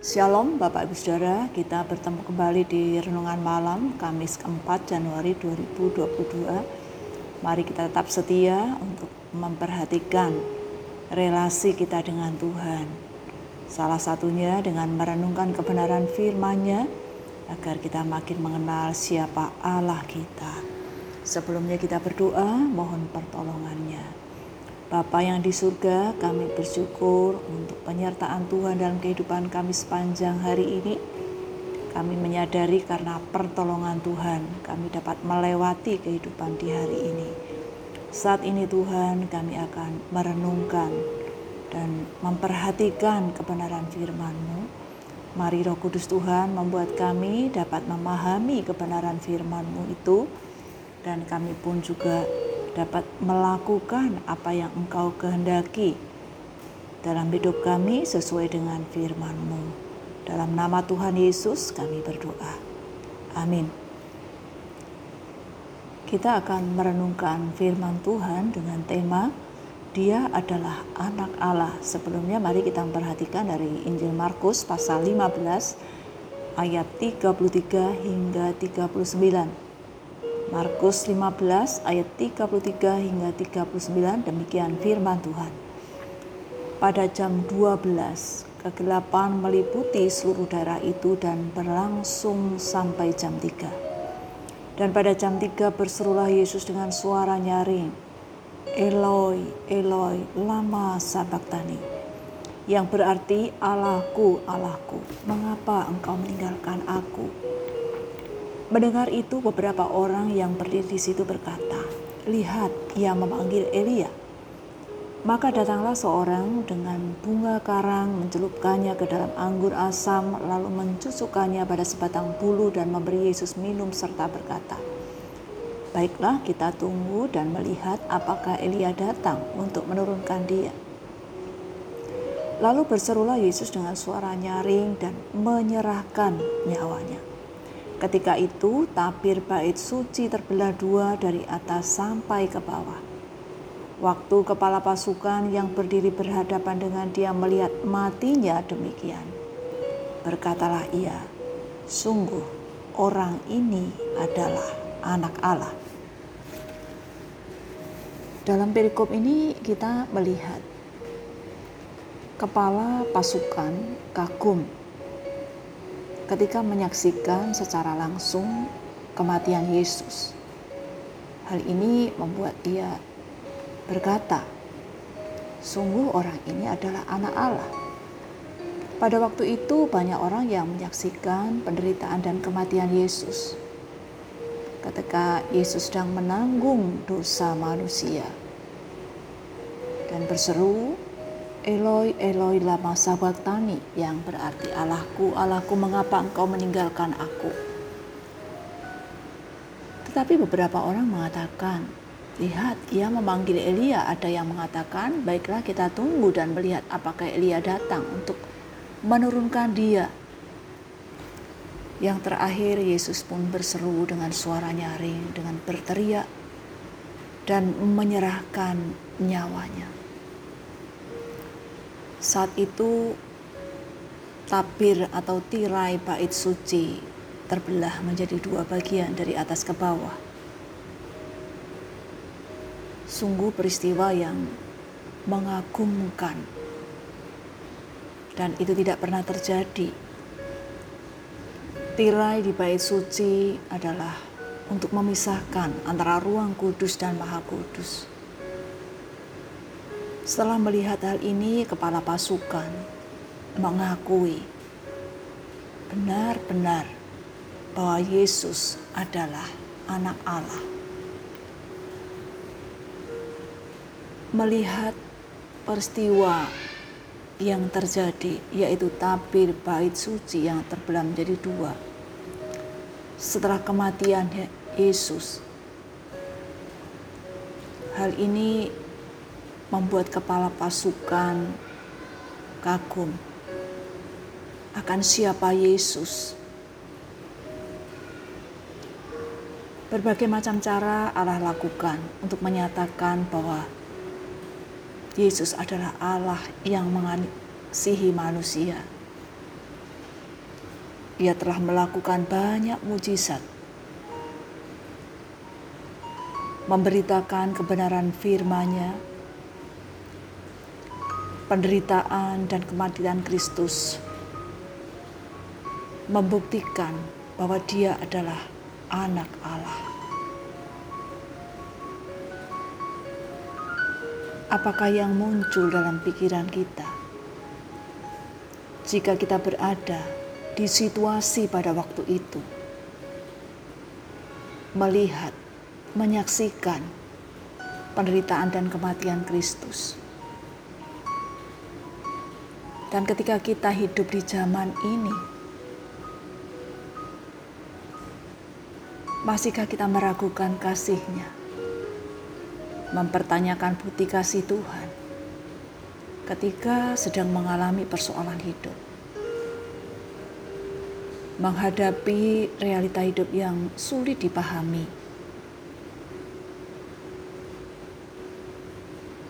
Shalom Bapak Ibu Saudara, kita bertemu kembali di Renungan Malam Kamis keempat Januari 2022. Mari kita tetap setia untuk memperhatikan relasi kita dengan Tuhan. Salah satunya dengan merenungkan kebenaran firman-Nya agar kita makin mengenal siapa Allah kita. Sebelumnya kita berdoa, mohon pertolongannya. Bapa yang di surga, kami bersyukur untuk penyertaan Tuhan dalam kehidupan kami sepanjang hari ini. Kami menyadari karena pertolongan Tuhan, kami dapat melewati kehidupan di hari ini. Saat ini Tuhan, kami akan merenungkan dan memperhatikan kebenaran firman-Mu. Mari Roh Kudus Tuhan membuat kami dapat memahami kebenaran firman-Mu itu dan kami pun juga dapat melakukan apa yang Engkau kehendaki dalam hidup kami sesuai dengan firman-Mu. Dalam nama Tuhan Yesus kami berdoa. Amin. Kita akan merenungkan firman Tuhan dengan tema Dia adalah anak Allah. Sebelumnya mari kita memperhatikan dari Injil Markus pasal 15 ayat 33 hingga 39. Markus 15 ayat 33 hingga 39 demikian firman Tuhan. Pada jam 12 kegelapan meliputi seluruh daerah itu dan berlangsung sampai jam 3. Dan pada jam 3 berserulah Yesus dengan suara nyaring, Eloi, Eloi, lama sabachthani. Yang berarti Allahku, Allahku, mengapa engkau meninggalkan aku? Mendengar itu beberapa orang yang berdiri di situ berkata, Lihat, ia memanggil Elia. Maka datanglah seorang dengan bunga karang mencelupkannya ke dalam anggur asam lalu mencucukkannya pada sebatang bulu dan memberi Yesus minum serta berkata, Baiklah kita tunggu dan melihat apakah Elia datang untuk menurunkan dia. Lalu berserulah Yesus dengan suara nyaring dan menyerahkan nyawanya. Ketika itu tabir bait suci terbelah dua dari atas sampai ke bawah. Waktu kepala pasukan yang berdiri berhadapan dengan dia melihat matinya demikian. Berkatalah ia, sungguh orang ini adalah anak Allah. Dalam perikop ini kita melihat kepala pasukan kagum ketika menyaksikan secara langsung kematian Yesus. Hal ini membuat dia berkata, "Sungguh, orang ini adalah Anak Allah." Pada waktu itu, banyak orang yang menyaksikan penderitaan dan kematian Yesus. Ketika Yesus sedang menanggung dosa manusia dan berseru, Eloi, Eloi lama sabachthani yang berarti Allahku, Allahku mengapa engkau meninggalkan aku. Tetapi beberapa orang mengatakan, lihat ia memanggil Elia, ada yang mengatakan, baiklah kita tunggu dan melihat apakah Elia datang untuk menurunkan dia. Yang terakhir Yesus pun berseru dengan suara nyaring, dengan berteriak dan menyerahkan nyawanya. Saat itu tapir atau tirai bait suci terbelah menjadi dua bagian dari atas ke bawah. Sungguh peristiwa yang mengagumkan dan itu tidak pernah terjadi. Tirai di bait suci adalah untuk memisahkan antara ruang kudus dan maha kudus. Setelah melihat hal ini, kepala pasukan mengakui benar-benar bahwa Yesus adalah Anak Allah. Melihat peristiwa yang terjadi, yaitu tabir bait suci yang terbelah menjadi dua. Setelah kematian Yesus, hal ini membuat kepala pasukan kagum akan siapa Yesus. Berbagai macam cara Allah lakukan untuk menyatakan bahwa Yesus adalah Allah yang mengasihi manusia. Ia telah melakukan banyak mujizat, memberitakan kebenaran firman-Nya, penderitaan dan kematian Kristus, membuktikan bahwa Dia adalah Anak Allah. Apakah yang muncul dalam pikiran kita jika kita berada di situasi pada waktu itu? Melihat, menyaksikan penderitaan dan kematian Kristus. Dan ketika kita hidup di zaman ini, masihkah kita meragukan kasihnya? mempertanyakan bukti kasih Tuhan ketika sedang mengalami persoalan hidup. Menghadapi realita hidup yang sulit dipahami.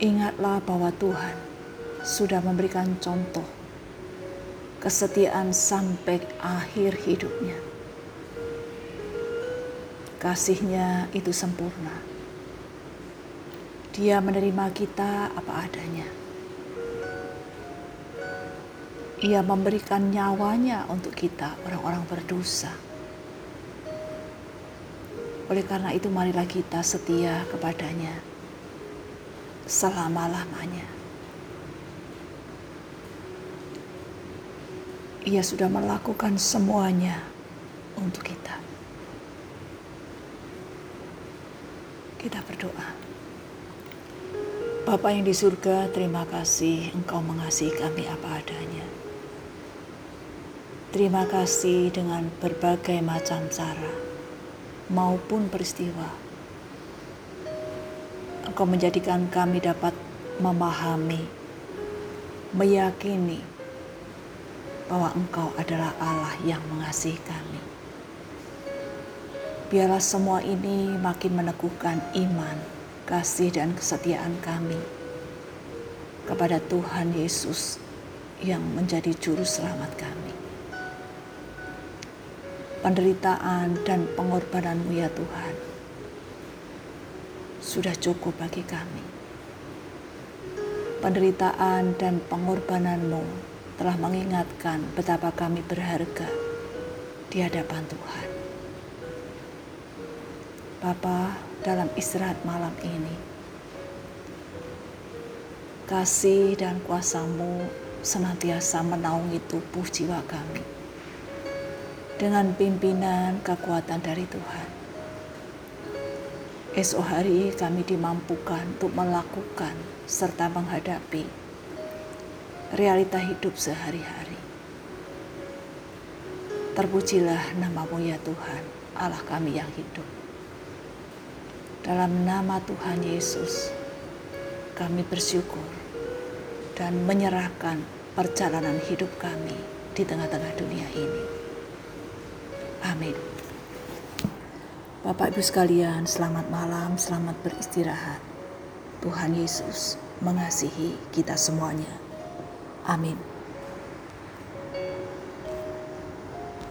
Ingatlah bahwa Tuhan sudah memberikan contoh kesetiaan sampai akhir hidupnya. Kasihnya itu sempurna dia menerima kita apa adanya. Ia memberikan nyawanya untuk kita, orang-orang berdosa. Oleh karena itu, marilah kita setia kepadanya selama-lamanya. Ia sudah melakukan semuanya untuk kita. Kita berdoa. Bapa yang di surga, terima kasih Engkau mengasihi kami apa adanya. Terima kasih dengan berbagai macam cara maupun peristiwa. Engkau menjadikan kami dapat memahami, meyakini bahwa Engkau adalah Allah yang mengasihi kami. Biarlah semua ini makin meneguhkan iman kasih dan kesetiaan kami kepada Tuhan Yesus yang menjadi juru selamat kami. Penderitaan dan pengorbananmu ya Tuhan sudah cukup bagi kami. Penderitaan dan pengorbananmu telah mengingatkan betapa kami berharga di hadapan Tuhan. Bapak, dalam istirahat malam ini. Kasih dan kuasamu senantiasa menaungi tubuh jiwa kami. Dengan pimpinan kekuatan dari Tuhan. Esok hari kami dimampukan untuk melakukan serta menghadapi realita hidup sehari-hari. Terpujilah namamu ya Tuhan, Allah kami yang hidup. Dalam nama Tuhan Yesus, kami bersyukur dan menyerahkan perjalanan hidup kami di tengah-tengah dunia ini. Amin. Bapak Ibu sekalian, selamat malam, selamat beristirahat. Tuhan Yesus mengasihi kita semuanya. Amin.